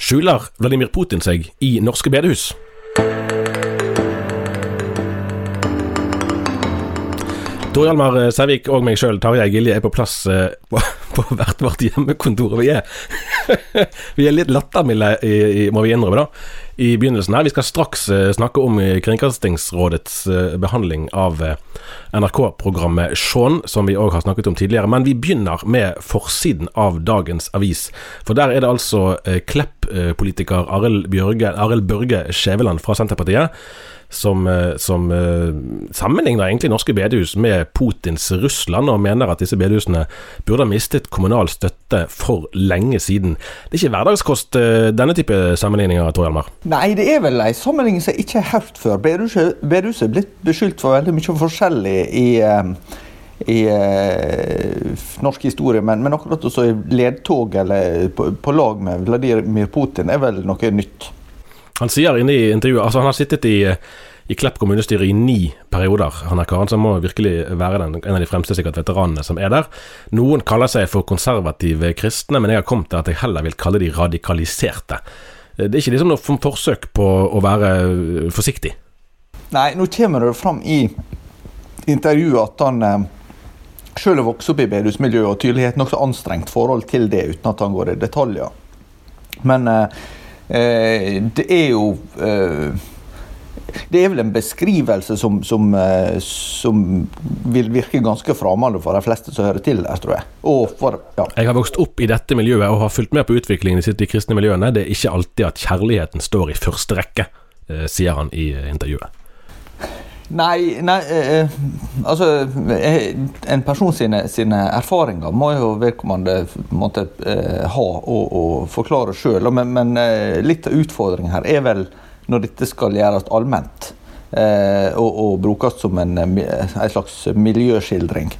Skjuler Vladimir Putin seg i norske bedehus? Tor Hjalmar Sævik og meg sjøl, Tarjei Gilje, er på plass eh, på, på hvert vårt hjemmekontor. Vi er, vi er litt lattermilde, må vi innrømme, da, i begynnelsen her. Vi skal straks eh, snakke om Kringkastingsrådets eh, behandling av NRK-programmet Shaun, som vi òg har snakket om tidligere. Men vi begynner med forsiden av dagens avis. For der er det altså Klepp-politiker Arild Børge Skjæveland fra Senterpartiet som, som sammenligner egentlig norske bedehus med Putins Russland, og mener at disse bedehusene burde ha mistet kommunal støtte for lenge siden. Det er ikke hverdagskost denne type sammenligninger, Tor Hjalmar? Nei, det er vel en sammenligning som jeg ikke har hørt før. Bedehuset er blitt beskyldt for veldig mye forskjellig i i eh, norsk historie, men, men akkurat også i ledtog eller på, på lag med Vladimir Putin er vel noe nytt. Han sier inne i intervjuet Altså, han har sittet i, i Klepp kommunestyre i ni perioder, han er karen, så han må virkelig være den, en av de fremste sikkert veteranene som er der. Noen kaller seg for konservative kristne, men jeg har kommet til at jeg heller vil kalle de radikaliserte. Det er ikke liksom noe forsøk på å være forsiktig? Nei, nå kommer det fram i intervjuet at han eh, selv har vokst opp i bedehusmiljøet og tydelig har et nokså anstrengt forhold til det, uten at han går i detaljer. Men eh, Eh, det er jo eh, det er vel en beskrivelse som, som, eh, som vil virke ganske fremmed for de fleste som hører til der, tror jeg. For, ja. Jeg har vokst opp i dette miljøet og har fulgt med på utviklingen i de kristne miljøene. Det er ikke alltid at kjærligheten står i første rekke, sier han i intervjuet. Nei, nei eh, altså En person sine, sine, erfaringer må jo vedkommende måtte eh, ha og, og forklare sjøl. Men, men, litt av utfordringen her er vel når dette skal gjøres allment. Eh, og, og, brukes som en, en, slags miljøskildring.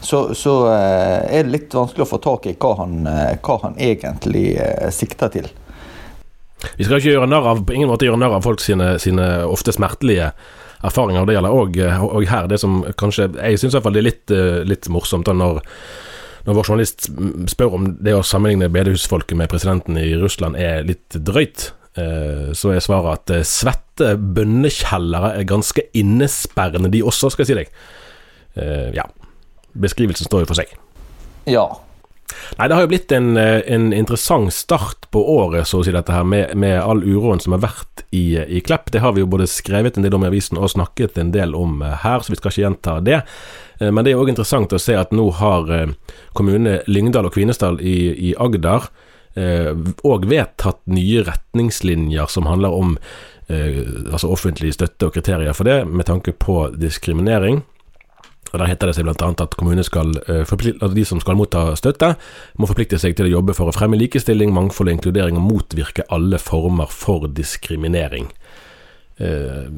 Så, så eh, er det litt vanskelig å få tak i hva han, hva han egentlig eh, sikter til. Vi skal ikke gjøre narr av, av folk sine, sine ofte smertelige erfaringer. Det gjelder òg eh, her det som kanskje Jeg syns iallfall det er litt, eh, litt morsomt da når når vår journalist spør om det å sammenligne bedehusfolket med presidenten i Russland er litt drøyt, eh, så er svaret at svette bønnekjellere er ganske innesperrende, de også, skal jeg si deg. Ja. Beskrivelsen står jo for seg. Ja, Nei, det har jo blitt en, eh, en interessant start på året, så å si, dette her, med, med all uroen som har vært i, i, Klepp. Det har vi jo både skrevet en del om i avisen og snakket en del om eh, her, så vi skal ikke gjenta det. Eh, men det er òg interessant å se at nå har kommunene Lyngdal og Kvinesdal i, i Agder òg vedtatt nye retningslinjer som handler om altså offentlig støtte og kriterier for det, med tanke på diskriminering. Og Der heter det seg bl.a. at skal, eh, altså de som skal motta støtte, må forplikte seg til å jobbe for å fremme likestilling, mangfold og inkludering, og motvirke alle former for diskriminering. Eh,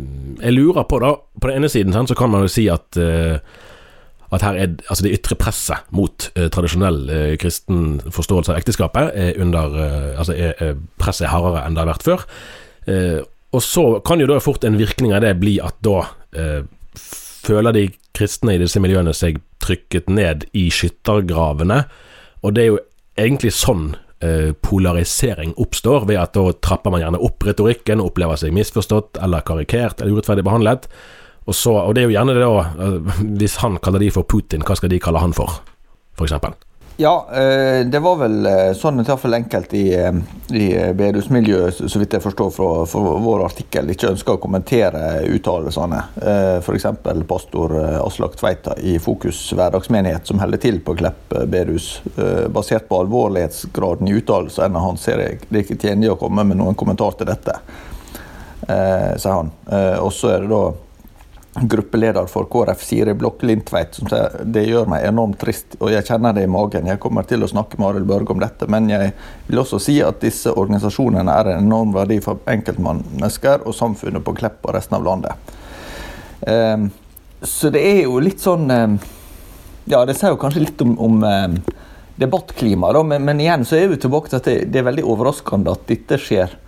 jeg lurer på, da På den ene siden så kan man jo si at, eh, at her er altså det ytre presset mot eh, tradisjonell eh, kristen forståelse av ekteskapet er under eh, Altså er, er presset er hardere enn det har vært før. Og så kan jo da fort en virkning av det bli at da føler de kristne i disse miljøene seg trykket ned i skyttergravene, og det er jo egentlig sånn eh, polarisering oppstår, ved at da trapper man gjerne opp retorikken, og opplever seg misforstått eller karikert eller urettferdig behandlet. Og, så, og det er jo gjerne det da eh, Hvis han kaller de for Putin, hva skal de kalle han for, f.eks.? Ja, eh, det var vel eh, sånn at iallfall enkelt i, i bedehusmiljøet, så vidt jeg forstår fra, fra vår artikkel, ikke ønsker å kommentere uttalelsene. F.eks. pastor Aslak Tveita i Fokus hverdagsmenighet, som holder til på Klepp bedehus. Basert på alvorlighetsgraden i uttalelsene hans ser jeg det ikke tjenlig å komme med noen kommentar til dette, sier han. Og så er det da gruppeleder for KrF, Siri Blokk Lindtveit, som sier det gjør meg enormt trist, og jeg kjenner det i magen. Jeg kommer til å snakke med Arild Børge om dette, men jeg vil også si at disse organisasjonene er en enorm verdi for enkeltmennesker og samfunnet på Klepp og resten av landet. Um, så det er jo litt sånn um, Ja, det sier jo kanskje litt om, om um, debattklimaet, men, men, igjen så er vi tilbake til at det, det er veldig overraskende at dette skjer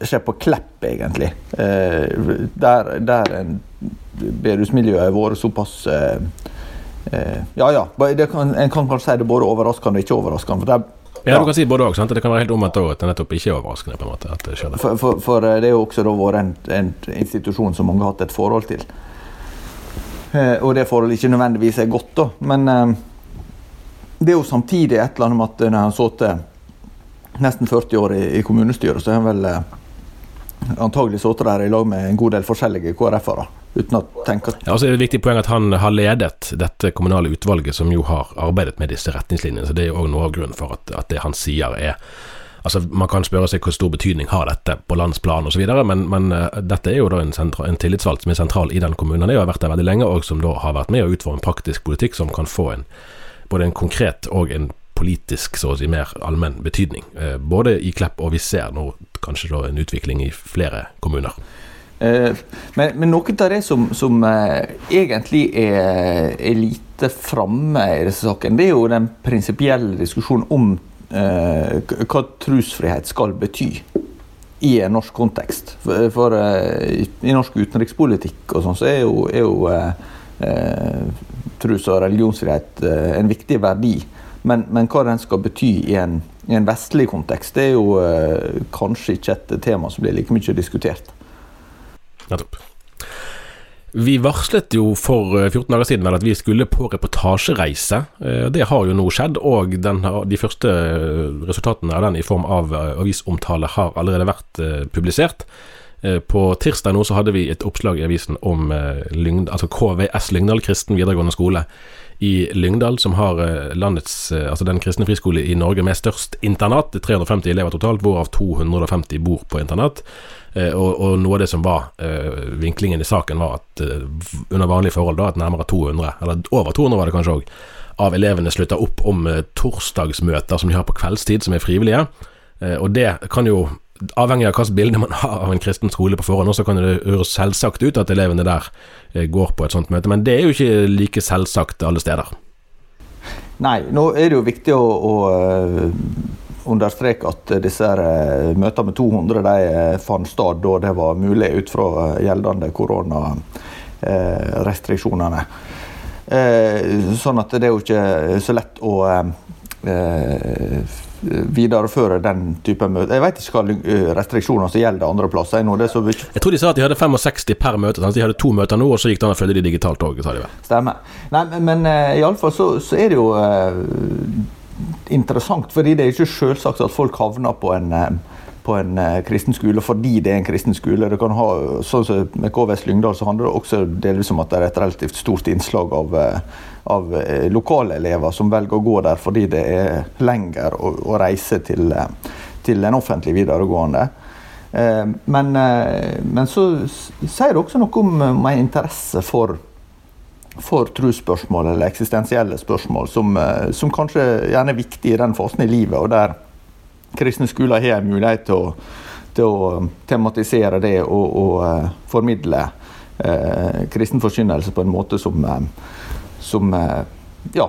skjer på Klepp, egentlig. Uh, der, der en bedehusmiljøet har vært såpass eh, eh, Ja ja, kan, en kan kanskje si det både overraskende og ikke overraskende. for der ja, du kan si både òg. Det kan være helt omvendt òg, at det nettopp ikke er overraskende. på en måte, at det skjer. For, for, for eh, det er jo også vært en, en, institusjon som mange har hatt et forhold til. Eh, og det forholdet ikke nødvendigvis er godt, da. Men eh, det er jo samtidig et eller annet med at når han så til nesten 40 år i, i kommunestyret, så har han vel eh, antagelig sittet der i lag med en god del forskjellige KrF-ere. Uten å tenke ja, altså er det et viktig poeng at han har ledet dette kommunale utvalget som jo har arbeidet med disse retningslinjene. så Det er jo òg noe av grunnen for at, at, det han sier er Altså Man kan spørre seg hvor stor betydning har dette på landsplan osv., men, men uh, dette er jo da en, sentra, en, tillitsvalgt som er sentral i den kommunen. Han har vært der veldig lenge, og som da har vært med å utforme praktisk politikk som kan få en, både en konkret og en politisk, så å si, mer allmenn betydning. Uh, både i Klepp, og vi ser nå kanskje en utvikling i flere kommuner. Eh, men, men, noe av det som, som eh, egentlig er, er lite framme i disse sakene, det er jo den prinsipielle diskusjonen om eh, hva trosfrihet skal bety i en norsk kontekst. For, for i, i, norsk utenrikspolitikk og sånn, så er jo, er jo eh, trus- og religionsfrihet eh, en viktig verdi. Men, men, hva den skal bety i en, i en vestlig kontekst, det er jo eh, kanskje ikke et tema som blir like mye diskutert. Nettopp. Vi varslet jo for 14 eh, dager siden at vi skulle på reportasjereise. Eh, det har jo nå skjedd, og den, de første eh, resultatene av den i form av avisomtale har allerede vært publisert. På tirsdag nå så hadde vi et oppslag i avisen om Lyngdal, altså KVS Lyngdal kristen videregående skole i Lyngdal, som har landets, altså den kristne friskole i Norge med størst internat. 350 elever totalt, hvorav 250 bor på internat. Eh, og, og, noe av det som var vinklingen i saken, var at under vanlige forhold da, at nærmere 200, eller over 200 var det kanskje òg, av elevene slutta opp om torsdagsmøter som de har på kveldstid, som er frivillige. og det kan jo, avhengig av hvilket bilde man har av en kristen skole på forhånd, så kan det høres selvsagt ut at elevene der går på et sånt møte, men det er jo ikke like selvsagt alle steder. Nei, nå er det jo viktig å, å understreke at disse eh, møtene med 200 de eh, fant sted da det var mulig ut fra eh, gjeldende koronarestriksjonene. Sånn at det er jo ikke så lett å videreføre den type møter. Jeg vet ikke hva restriksjoner som gjelder andre plasser. Jeg, jeg tror de sa at de hadde 65 per møte. Så de hadde to møter nå, og så gikk det an å følge de digitalt òg. Stemmer. Nei, men, men iallfall så, så er det jo interessant, fordi det er ikke selvsagt at folk havner på en, eh, på en eh, kristen skole fordi det er en kristen skole. Det kan ha, sånn som Med KVS Lyngdal så handler det også delvis om at det er et relativt stort innslag av, eh, av lokale elever som velger å gå der fordi det er lenger å, å reise til, til en offentlig videregående. Men, men, så sier det også noe om, om en interesse for for trosspørsmål eller eksistensielle spørsmål, som, eh, som, kanskje gjerne er viktig i den fasen i livet, og der kristne skoler har en mulighet til å, til å um, tematisere det og, og uh, formidle uh, kristen forkynnelse på en måte som, uh, som ja,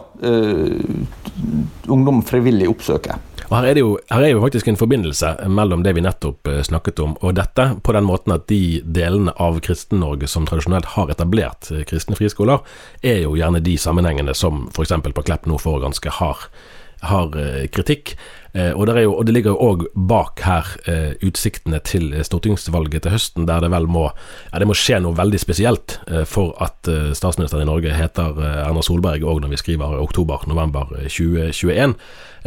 ungdom frivillig oppsøker. Og her er, jo, her er, jo, faktisk en forbindelse mellom det vi nettopp snakket om, og dette, på den måten at de delene av Kristen-Norge som tradisjonelt har etablert kristne friskoler, er jo gjerne de sammenhengene som f.eks. på Klepp nå får ganske hard, hard kritikk. Eh, og, jo, og, det ligger jo òg bak her eh, utsiktene til stortingsvalget til høsten, der det vel må, ja, det må skje noe veldig spesielt eh, for at statsministeren i Norge heter Erna Solberg òg når vi skriver oktober-november 2021.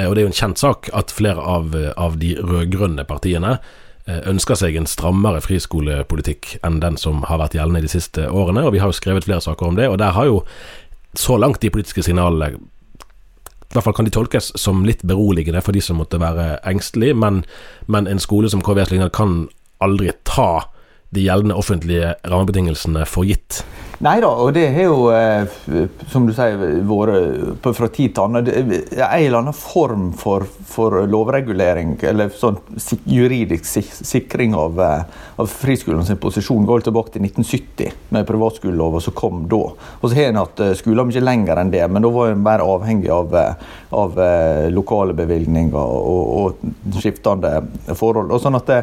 og det er jo en kjent sak at flere av, av de rød-grønne partiene ønsker seg en strammere friskolepolitikk enn den som har vært gjeldende de siste årene. og Vi har jo skrevet flere saker om det, og der har jo så langt de politiske signalene i hvert fall kan de tolkes som litt beroligende for de som måtte være engstelige, men, men en skole som KVS lignende kan aldri ta de gjeldende offentlige rammebetingelsene for gitt. Nei da, og det har jo, eh, som du sier, vært fra tid til annen En eller annen form for, for lovregulering, eller sånn juridisk sikring av, eh, av friskolens posisjon, går tilbake til 1970 med privatskolelova som kom da. Og så har en hatt eh, skoler mye lenger enn det, men da var en mer avhengig av, av lokale bevilgninger og, og skiftende forhold. Og sånn at det,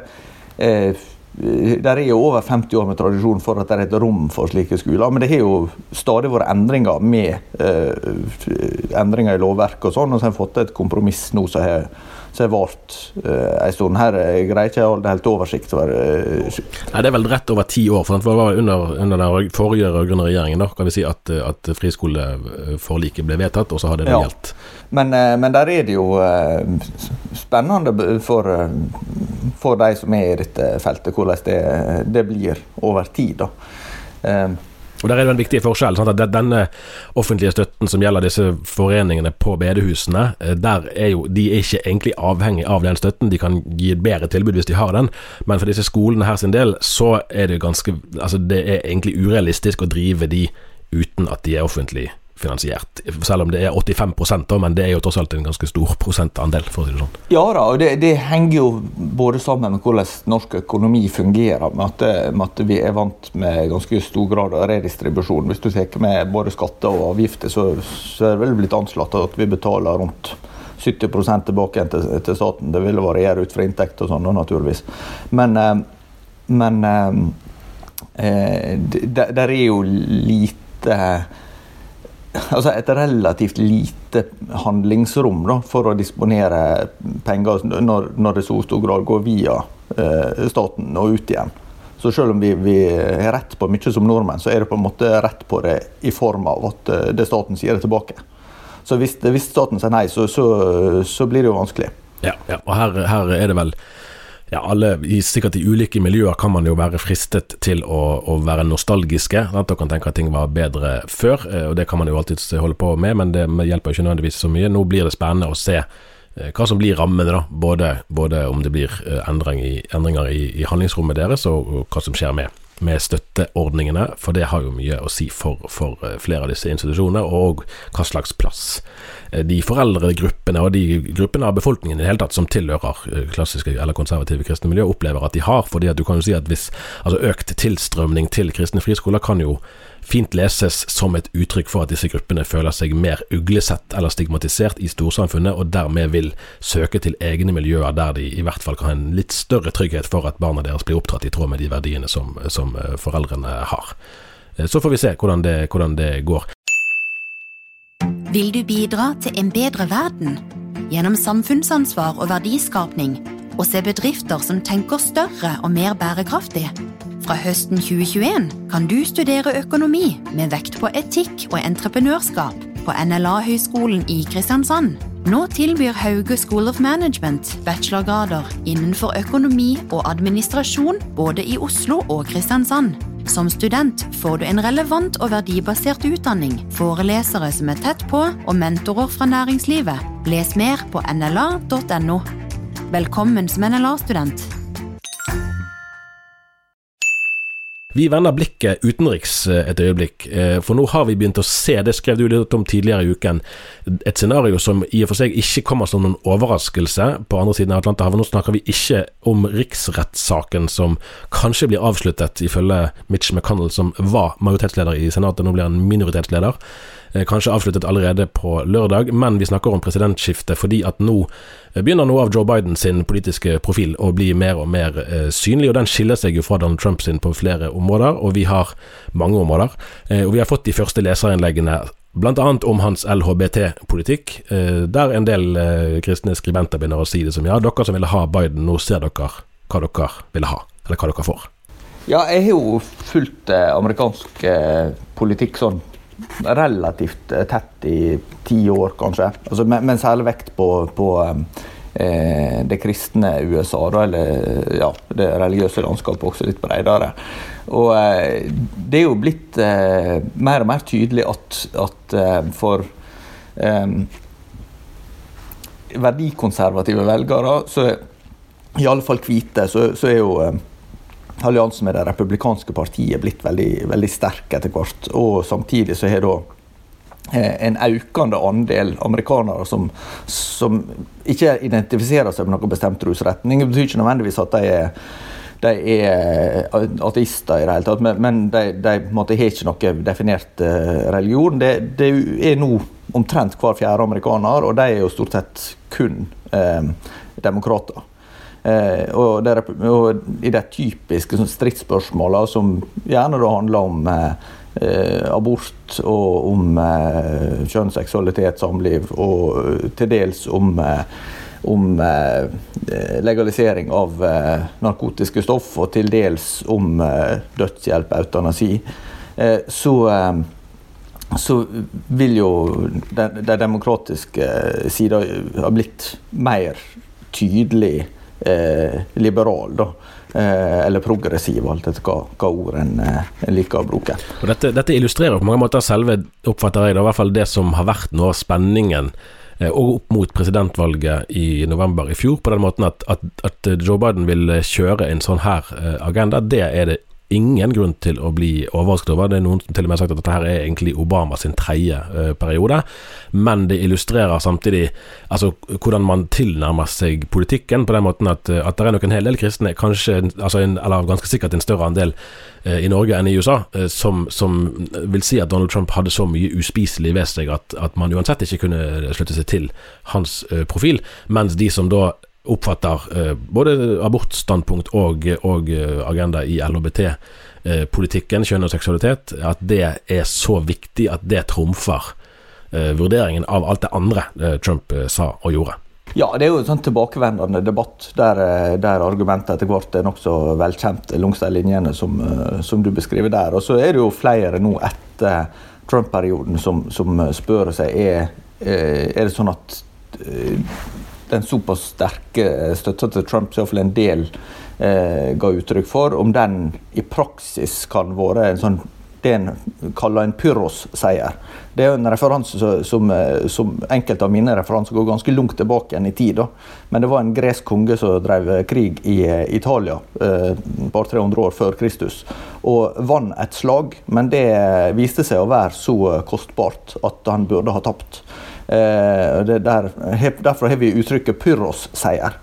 det er jo over 50 år med tradisjon for at det er et rom for slike skoler. Men det har jo stadig vært endringer med eh, endringer i lovverket og sånn. Og så har vi fått et kompromiss nå som har som har vart uh, en stund. Her jeg greier ikke å holde helt oversikt over eh, Nei, Det er vel rett over ti år. for Det var under, under den forrige rød-grønne regjeringen da, kan vi si at, at friskoleforliket ble vedtatt, og så hadde det ja. gjeldt. Men, eh, men, der er det jo spennende for, for de som er i dette feltet, hvordan det, det blir over tid. da. Og Der er det en viktig forskjell. Sant? at Denne offentlige støtten som gjelder disse foreningene på bedehusene, eh, der er jo, de er ikke egentlig avhengig av den støtten. De kan gi et bedre tilbud hvis de har den, men for disse skolene her sin del, så er det ganske Altså det er egentlig urealistisk å drive de uten at de er offentlige finansiert. Selv om det er 85 da, men det er jo tross alt en ganske stor prosentandel, for å si det sånn. Ja da, og det, det henger jo både sammen med hvordan norsk økonomi fungerer, med at, med at, vi er vant med ganske stor grad av redistribusjon. Hvis du tar med både skatter og avgifter, så, så er det vel blitt anslått at vi betaler rundt 70 tilbake igjen til, til, staten. Det vil variere ut fra inntekt og sånn, naturligvis. Men, eh, men eh, eh der er jo lite altså et relativt lite handlingsrom da, for å disponere penger når, når det i så stor grad går via eh, staten og ut igjen. Så selv om vi, vi har rett på mye som nordmenn, så er det på en måte rett på det i form av at eh, det staten sier det tilbake. Så hvis, hvis staten sier nei, så, så, så, blir det jo vanskelig. Ja, ja. og her, her er det vel ja, alle, sikkert i ulike miljøer kan man jo være fristet til å, å være nostalgiske. At man kan tenke at ting var bedre før, eh, og det kan man jo alltid holde på med, men det hjelper ikke nødvendigvis så mye. Nå blir det spennende å se eh, hva som blir rammene, da. Både, både om det blir eh, endring i, endringer i, i, handlingsrommet deres, og, og hva som skjer med med støtteordningene, for det har jo mye å si for, for flere av disse institusjonene, og hva slags plass Eh, de foreldregruppene og de gruppene av befolkningen i det hele tatt som tilhører eh, klassiske eller konservative kristne miljø, opplever at de har. fordi at du kan jo si at hvis altså Økt tilstrømning til kristne friskoler kan jo fint leses som et uttrykk for at disse gruppene føler seg mer uglesett eller stigmatisert i storsamfunnet, og dermed vil søke til egne miljøer der de i hvert fall kan ha en litt større trygghet for at barna deres blir oppdratt i tråd med de verdiene som, som eh, foreldrene har. Så får vi se hvordan det, hvordan det går. Vil du bidra til en bedre verden? Gjennom samfunnsansvar og verdiskapning, og se bedrifter som tenker større og mer bærekraftig? Fra høsten 2021 kan du studere økonomi med vekt på etikk og entreprenørskap på NLA-høgskolen i Kristiansand. Nå tilbyr Hauge School of Management bachelorgrader innenfor økonomi og administrasjon både i Oslo og Kristiansand. Som student får du en relevant og verdibasert utdanning, forelesere som er tett på, og mentorer fra næringslivet. Les mer på nla.no. Velkommen som NLA-student. Vi vender blikket utenriks eh, et øyeblikk, eh, for nå har vi begynt å se, det skrev du litt om tidligere i uken, et scenario som i og for seg ikke kommer som noen overraskelse på andre siden av Atlanterhavet. Nå snakker vi ikke om riksrettssaken som kanskje blir avsluttet, ifølge Mitch McConnell, som var majoritetsleder i Senatet, nå blir han minoritetsleder. Eh, kanskje avsluttet allerede på lørdag, men vi snakker om presidentskiftet fordi at nå begynner noe av Joe Biden sin politiske profil å bli mer og mer synlig, og den skiller seg jo fra Donald Trump sin på flere områder, og vi har mange områder. Og vi har fått de første leserinnleggene Bl.a. om hans LHBT-politikk, der en del kristne skribenter begynner å si det som ja, dere som ville ha Biden, nå ser dere hva dere ville ha, eller hva dere får. Ja, jeg har jo fulgt eh, amerikansk eh, politikk sånn relativt eh, tett i ti år, kanskje. Altså, med, med særlig vekt på, på eh, det kristne USA, da, eller ja, det religiøse landskapet også litt bredere. Og eh, det er jo blitt eh, mer og mer tydelig at, at for verdikonservative velgere, så i alle fall hvite, så, så er jo alliansen med det republikanske partiet blitt veldig, veldig sterk etter hvert. Og samtidig så har da eh, en økende andel amerikanere som, som, ikke identifiserer seg med noen bestemt rusretning. Det betyr ikke nødvendigvis at de er, de er ateister i det hele tatt, men de, de måtte, har ikke noe definert eh, religion. Det, det, er nå omtrent hver fjerde amerikaner, og de er jo stort sett kun eh, demokrater. Eh, og, det, og, I de typiske sånn, som gjerne da handler om eh, eh, abort og om eh, kjønn, samliv, og eh, til dels om, eh, om legalisering av narkotiske stoff, og til dels om dødshjelp, eutanasi, så så vil jo den, de demokratiske sida ha blitt mer tydelig eh, liberal, da. Eh, eller progressiv, alt etter hva, hva ord en, eh, liker å bruke. Og dette, dette, illustrerer på mange måter selve, oppfatter jeg det, i hvert fall det som har vært av spenningen eh, og opp mot presidentvalget i november i fjor, på den måten at, at, at Joe Biden vil kjøre en sånn her agenda. Det er det ingen grunn til å bli overrasket over. Det er noen som til og med har sagt at dette her er egentlig Obama sin tredje uh, periode. Men det illustrerer samtidig altså, hvordan man tilnærmer seg politikken på den måten at, eh, at det er nok en hel del kristne, kanskje, altså en, eller ganske sikkert en større andel uh, i Norge enn i USA, som, som, vil si at Donald Trump hadde så mye uspiselig ved seg at, at man uansett ikke kunne slutte seg til hans profil, mens de som da oppfatter eh, både abortstandpunkt og, og eh, agenda i LHBT-politikken, kjønn og seksualitet, at det er så viktig at det trumfer eh, vurderingen av alt det andre Trump sa og gjorde. Ja, det er jo en sånn tilbakevendende debatt der, der argumentet etter hvert er nokså velkjent langs de linjene som, som, du beskriver der. Og så er det jo flere nå etter Trump-perioden som, som, spør seg er, er det sånn at den såpass sterke støtta til Trump som iallfall en del eh, ga uttrykk for, om den i praksis kan være en sånn det en kaller en Pyros-seier. Det er en referanse som, som, enkelte av mine referanser går ganske langt tilbake igjen i tid. Da. Men det var en gresk konge som drev krig i Italia eh, bare 300 år før Kristus. Og vant et slag, men det viste seg å være så kostbart at han burde ha tapt. Eh, der, derfor har vi uttrykket 'Pyrros-seier'.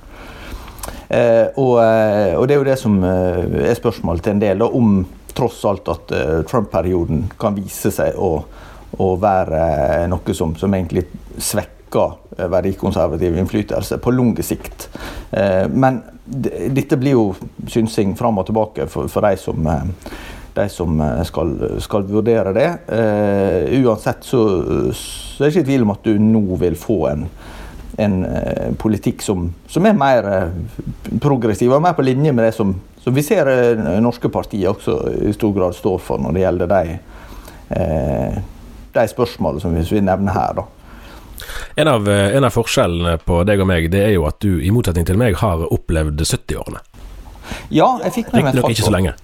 Eh, og, eh, og, det er jo det som er spørsmålet til en del, om tross alt at Trump-perioden kan vise seg å, å være noe som, som, egentlig svekker verdikonservativ innflytelse på lang sikt. Men dette blir jo synsing fram og tilbake for, for de som de som eh, skal, skal vurdere det. Eh, uansett så, så, er det ikke tvil om at du nå vil få en, en eh, politikk som, som, er mer eh, progressiv og mer på linje med det som, som vi ser norske partier også i stor grad står for når det gjelder de, de spørsmålene som vi nevner her. da. En av, en av, forskjellene på deg og meg, det er jo at du i motsetning til meg har opplevd 70-årene. Ja, jeg fikk med meg Riktignok ikke så lenge.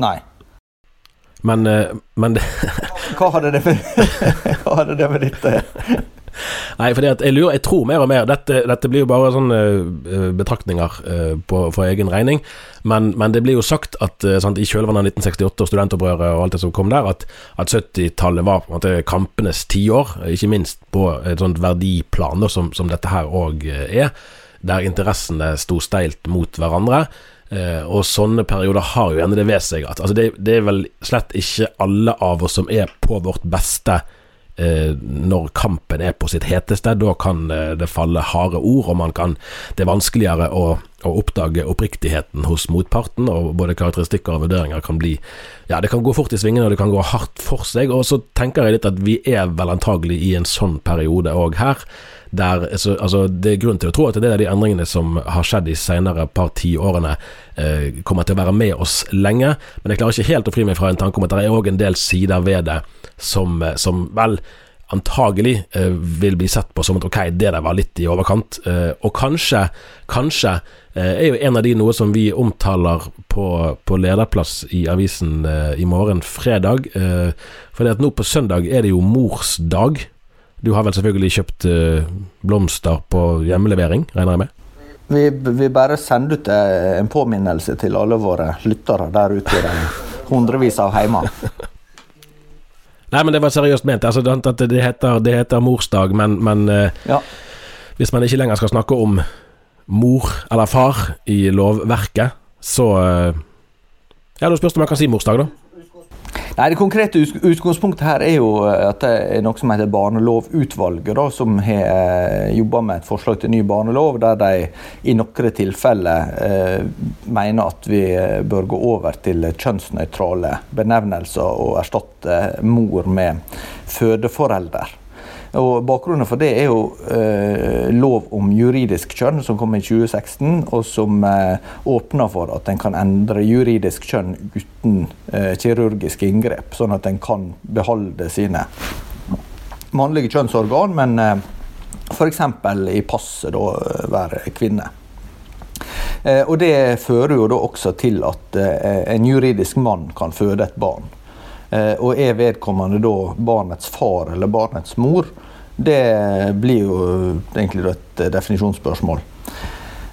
Nei. Men, eh, men Hva hadde det med, Hva hadde det med dette Nei, for jeg, lurer, jeg tror mer og mer Dette, dette blir jo bare sånne uh, betraktninger uh, på, for egen regning. Men, men, det blir jo sagt at sant, i kjølvannet av 1968 og studentopprøret og alt det som kom der, at, at 70-tallet var på en måte kampenes tiår. Ikke minst på et sånt verdiplan som, som dette her òg er. Der interessene sto steilt mot hverandre. Eh, og sånne perioder har jo gjerne det ved seg at altså det, det, er vel slett ikke alle av oss som er på vårt beste eh, når kampen er på sitt heteste. Da kan eh, det falle harde ord, og man kan, det er vanskeligere å, å oppdage oppriktigheten hos motparten. Og både karakteristikker og vurderinger kan bli Ja, det kan gå fort i svingene, og det kan gå hardt for seg. Og så tenker jeg litt at vi er vel antagelig i en sånn periode òg her. Der, altså, det er grunn til å tro at det er de endringene som har skjedd de senere par tiårene, eh, kommer til å være med oss lenge. Men jeg klarer ikke helt å fri meg fra en tanke om at det er òg en del sider ved det som, eh, som vel antagelig eh, vil bli sett på som at ok, det der var litt i overkant. Eh, og kanskje, kanskje eh, er jo en av de noe som vi omtaler på, på lederplass i avisen i morgen, fredag. Eh, fordi at nå på søndag er det jo morsdag. Du har vel selvfølgelig kjøpt blomster på hjemmelevering, regner jeg med? Vi, vi bare sender ut en påminnelse til alle våre lyttere der ute i de hundrevis av heimer. Nei, men det var seriøst ment. Altså, det, heter, det heter morsdag, men, men uh, ja. hvis man ikke lenger skal snakke om mor eller far i lovverket, så uh, Ja, da spørs det om man kan si morsdag, da. Nei, Det konkrete utgangspunktet her er jo eh, at det er noe som heter Barnelovutvalget, da, som har eh, jobba med et forslag til ny barnelov, der de i noen tilfeller eh, mener at vi eh, bør gå over til kjønnsnøytrale benevnelser og erstatte mor med fødeforelder. Og Bakgrunnen for det er jo eh, lov om juridisk kjønn som kom i 2016, og som eh, åpner for at en kan endre juridisk kjønn uten eh, kirurgiske inngrep, sånn at en kan beholde sine mannlige kjønnsorgan, men eh, f.eks. i passet da være kvinne. Eh, og Det fører jo da også til at eh, en juridisk mann kan føde et barn. Eh, og er vedkommende da barnets far eller barnets mor, det blir jo egentlig et definisjonsspørsmål.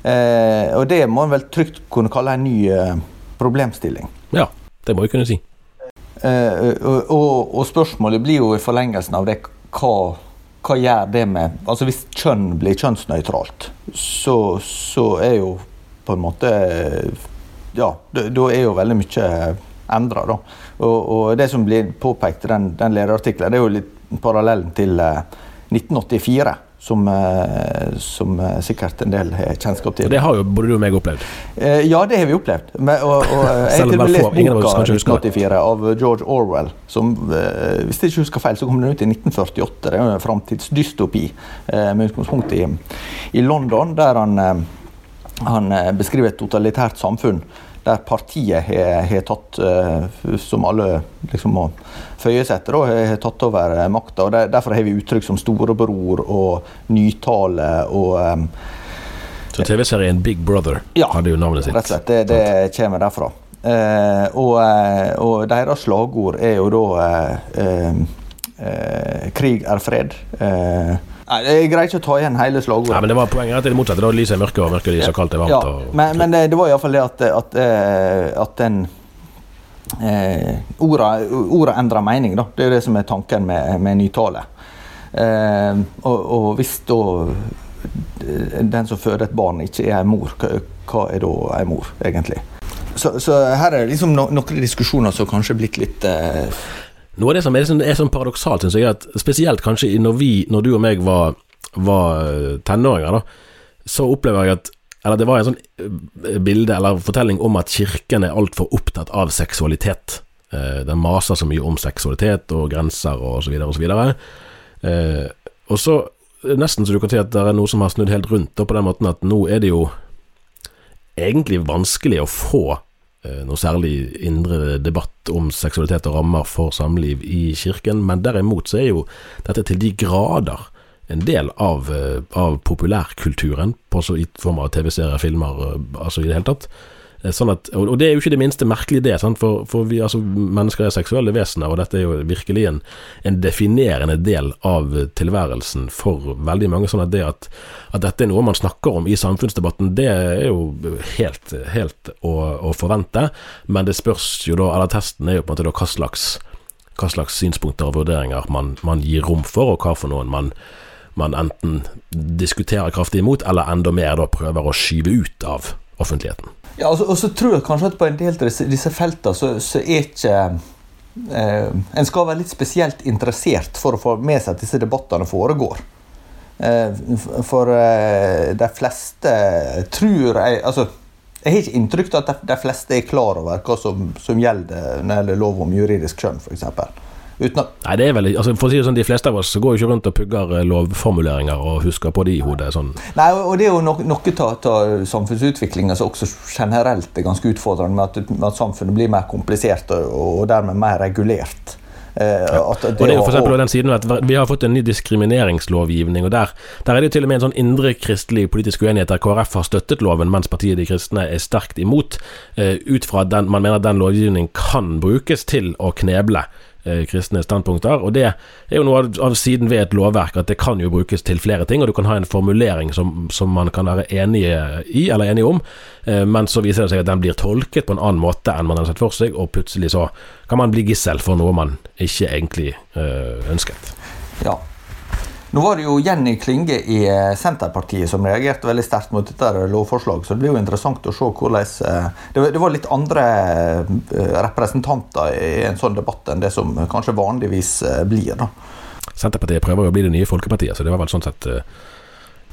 Eh, og det må en vel trygt kunne kalle en ny eh, problemstilling. Ja, det må jeg kunne si. Eh, og, og, spørsmålet blir jo i forlengelsen av det hva, hva gjør det med Altså hvis kjønn blir kjønnsnøytralt, så, så er jo på en måte Ja, da er jo veldig mye endra, da. Og, og, det som blir påpekt i den, den lederartikkelen, det er jo litt parallellen til eh, 1984. Som, eh, som, eh, sikkert en del har kjennskap til. Og Det har jo både du og meg opplevd? Eh, ja, det har vi opplevd. Men, og, og, jeg har til og med lest boka 1984 av George Orwell. Som, hvis jeg ikke husker feil, så kom den ut i 1948. Det er jo en framtidsdystopi med utgangspunkt i, i London, der han, han beskriver et totalitært samfunn der partiet har tatt, eh, som alle liksom må føye seg etter, har tatt over makta. Derfor har vi uttrykk som storebror og nytale og Så TV-serien Big Brother ja, hadde jo navnet sitt? Ja, Rett og slett. Det, det kommer derfra. Og, og, deres slagord er jo da 'Krig er fred'. Nei, Jeg greier ikke å ta igjen hele slagordet. Nei, men det var Poenget at det motsatte. Da lyset er mørke, og mørket lyser, kaldt er varmt. Ja, og... men, men, det var iallfall det at, at, eh, at den eh, Orda, endrer mening, da. Det er det som er tanken med, med nytale. Eh, og, og, hvis da den som føder et barn, ikke er en mor, hva er da en mor, egentlig? Så, så her er det liksom no, noen diskusjoner som kanskje er blitt litt eh, noe av det som er, sånn, er sånn paradoksalt, syns jeg, er at spesielt kanskje når vi, når du og meg var, var eh, tenåringer, da, så opplever jeg at eller det var en sånn eh, bilde eller fortelling om at kirken er altfor opptatt av seksualitet. Eh, den maser så mye om seksualitet og grenser og så videre og så videre. Og så nesten så du kan si at det er noe som har snudd helt rundt, på den måten at nå er det jo egentlig vanskelig å få noe særlig indre debatt om seksualitet og rammer for samliv i kirken, men derimot så er jo dette til de grader en del av, eh, av populærkulturen, på så i form av TV-serier, filmer, eh, altså i det hele tatt. Eh, sånn at, og det er jo ikke det minste merkelige det. For, for vi, altså, mennesker er seksuelle vesener, og dette er jo virkelig en, en definerende del av tilværelsen for veldig mange. Sånn at det at, at, dette er noe man snakker om i samfunnsdebatten, det er jo helt, helt å, å, forvente. Men det spørs jo da, eller testen er jo på en måte da hva slags, hva slags synspunkter og vurderinger man, man gir rom for, og hva for noen man man enten diskuterer kraftig imot, eller enda mer da prøver å skyve ut av offentligheten. Ja, altså, og så tror jeg kanskje at på en del av disse, disse feltene så, så, er ikke eh, En skal være litt spesielt interessert for å få med seg at disse debattene foregår. Eh, for eh, de fleste tror jeg altså, Jeg har ikke inntrykk av at de, de fleste er klar over hva som, som gjelder når det gjelder lov om juridisk kjønn, f.eks. Uten at Nei, det er vel altså, For å si det sånn, de fleste av oss går jo ikke rundt og pugger eh, lovformuleringer og husker på de i hodet. sånn. Nei, og det er jo noe av samfunnsutviklinga som også generelt er ganske utfordrende, med at, med at samfunnet blir mer komplisert og, og dermed mer regulert. Eh, Og det er jo for å- eksempel den siden at Vi har fått en ny diskrimineringslovgivning, og der, der er det jo til og med en sånn indre kristelig politisk uenighet der KrF har støttet loven, mens partiet De kristne er sterkt imot, eh, ut fra at man mener at den lovgivningen kan brukes til å kneble eh, kristne standpunkter. Og det er jo noe av, av siden ved et lovverk at det kan jo brukes til flere ting, og du kan ha en formulering som, som man kan være enige i, eller enige om, eh, men så viser det seg at den blir tolket på en annen måte enn man hadde sett for seg, og plutselig så kan man bli gissel for noe man ikke egentlig eh, ønsket. Ja. Nå var det jo Jenny Klinge i eh, Senterpartiet som reagerte veldig sterkt mot dette lovforslaget, så det blir jo interessant å se hvordan eh, Det var, litt andre eh, representanter i en sånn debatt enn det som kanskje vanligvis blir. da. Senterpartiet prøver jo å bli det nye folkepartiet, så det var vel sånn sett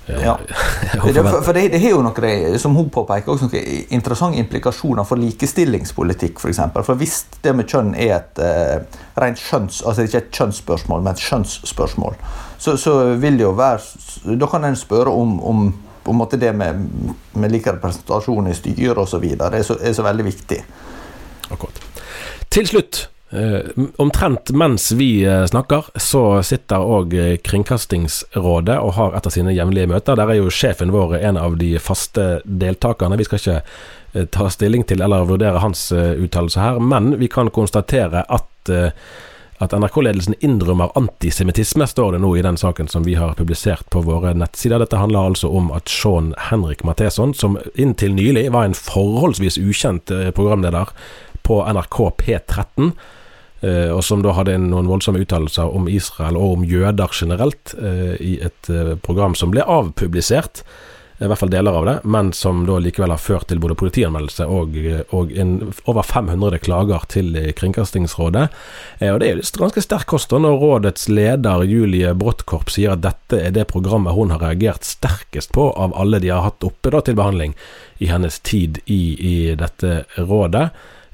Ja. for for det, det har jo noen, som hun påpeker, også noen interessante implikasjoner for likestillingspolitikk. For, eksempel. for hvis det med kjønn er et eh, rent skjønns... Altså ikke et kjønnsspørsmål, men et skjønnsspørsmål, så, så vil det jo være Da kan en spørre om, om på en måte det med, med lik representasjon i styret osv. er, så- er så veldig viktig. Akkurat. Til slutt, eh, omtrent mens vi eh, snakker, så sitter òg Kringkastingsrådet og har et av sine jevnlige møter. Der er jo sjefen vår en av de faste deltakerne. Vi skal ikke eh, ta stilling til eller vurdere hans eh, uttalelse her, men vi kan konstatere at eh, at NRK-ledelsen innrømmer antisemittisme, står det nå i den saken som vi har publisert på våre nettsider. Dette handler altså om at Sean Henrik Matheson, som inntil nylig var en forholdsvis ukjent eh, programleder på NRK P13, eh, og som da hadde noen voldsomme uttalelser om Israel og om jøder generelt eh, i et program som ble avpublisert, i hvert fall deler av det, men som da likevel har ført til både politianmeldelse og, og en, over 500 klager til Kringkastingsrådet. Eh, Og Det er jo ganske sterk kost når rådets leder Julie Bråttkorp sier at dette er det programmet hun har reagert sterkest på av alle de har hatt oppe da til behandling i hennes tid i, i dette rådet.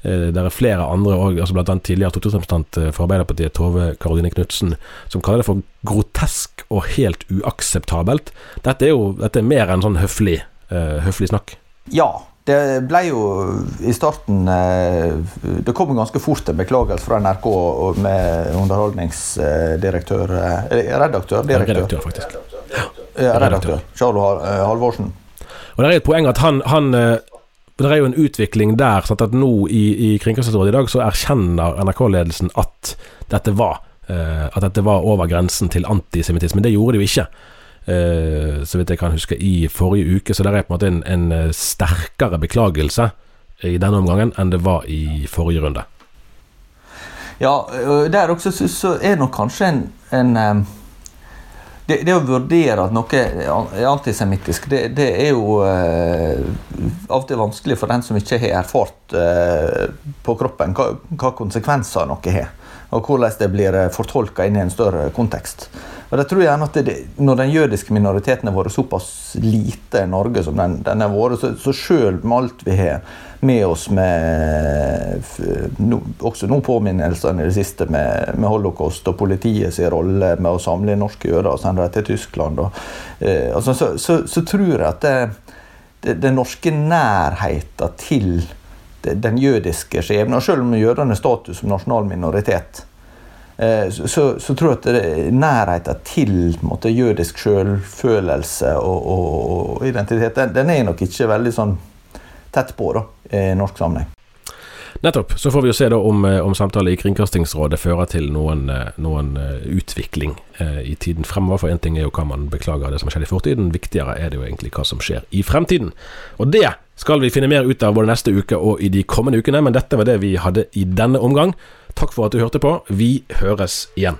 Eh, Det er flere andre òg, altså bl.a. tidligere stortingsrepresentant eh, for Arbeiderpartiet, Tove Karoline Knutsen, som kaller det for grotesk og helt uakseptabelt. Dette er jo dette er mer enn sånn høflig, eh, høflig snakk. Ja, det ble jo i starten Det kom jo ganske fort en beklagelse fra NRK med underholdningsdirektør Redaktør? Direktør. Redaktør, faktisk. Ja, redaktør. Charlo Halvorsen. Og det er et poeng at han, han eh, Det er jo en utvikling der, sånn at nå i, i Kringkastingsrådet i dag så erkjenner NRK-ledelsen at dette var uh, At dette var over grensen til antisemittisme. Det gjorde de jo ikke. Uh, så vidt jeg kan huske, i forrige uke. Så det er på en måte en, en eh, sterkere beklagelse i denne omgangen enn det var i forrige runde. Ja, der også så, så er nok kanskje en, en det, det å vurdere at noe er antisemittisk, det, det er jo eh, av og til vanskelig for den som ikke har erfart eh, på kroppen hva, hva konsekvenser noe har. Og hvordan det blir fortolka inn i en større kontekst. Og det tror jeg gjerne at det, Når den jødiske minoriteten har vært såpass lite i Norge som den, den har vært, så, så selv med alt vi har med oss med no, også noen påminnelser i det siste med, med holocaust og politiets rolle med å samle norske jøder og sende dem til Tyskland. Og, eh, altså, så, så, så tror jeg at det, det, den norske nærheten til den jødiske skjebnen, selv om jødene har status som nasjonal minoritet, så, så, så tror jeg at nærheten til måte, jødisk selvfølelse og, og, og identitet, den, den er nok ikke veldig sånn tett på da, i norsk sammenheng. Nettopp. Så får vi jo se da om, eh, om samtale i Kringkastingsrådet fører til noen, eh, noen eh, utvikling eh, i tiden fremover. For én ting er jo hva man beklager av det som skjedde i fortiden, viktigere er det jo egentlig hva som skjer i fremtiden. Og det skal vi finne mer ut av både neste uke og i de kommende ukene, men dette var det vi hadde i denne omgang. Takk for at du hørte på. Vi høres igjen.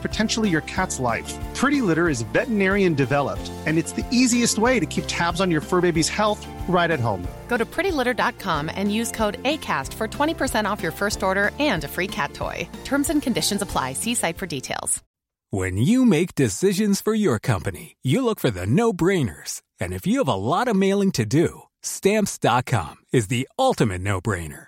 potentially your cat's life. Pretty Litter is veterinarian developed, and it's the easiest way to keep tabs on your fur baby's health right at home. Go to prettylitter.com and use code ACAST for 20% off your first order and a free cat toy. Terms and conditions apply. See site for details. When you make decisions for your company, you look for the no brainers. And if you have a lot of mailing to do, stamps.com is the ultimate no brainer.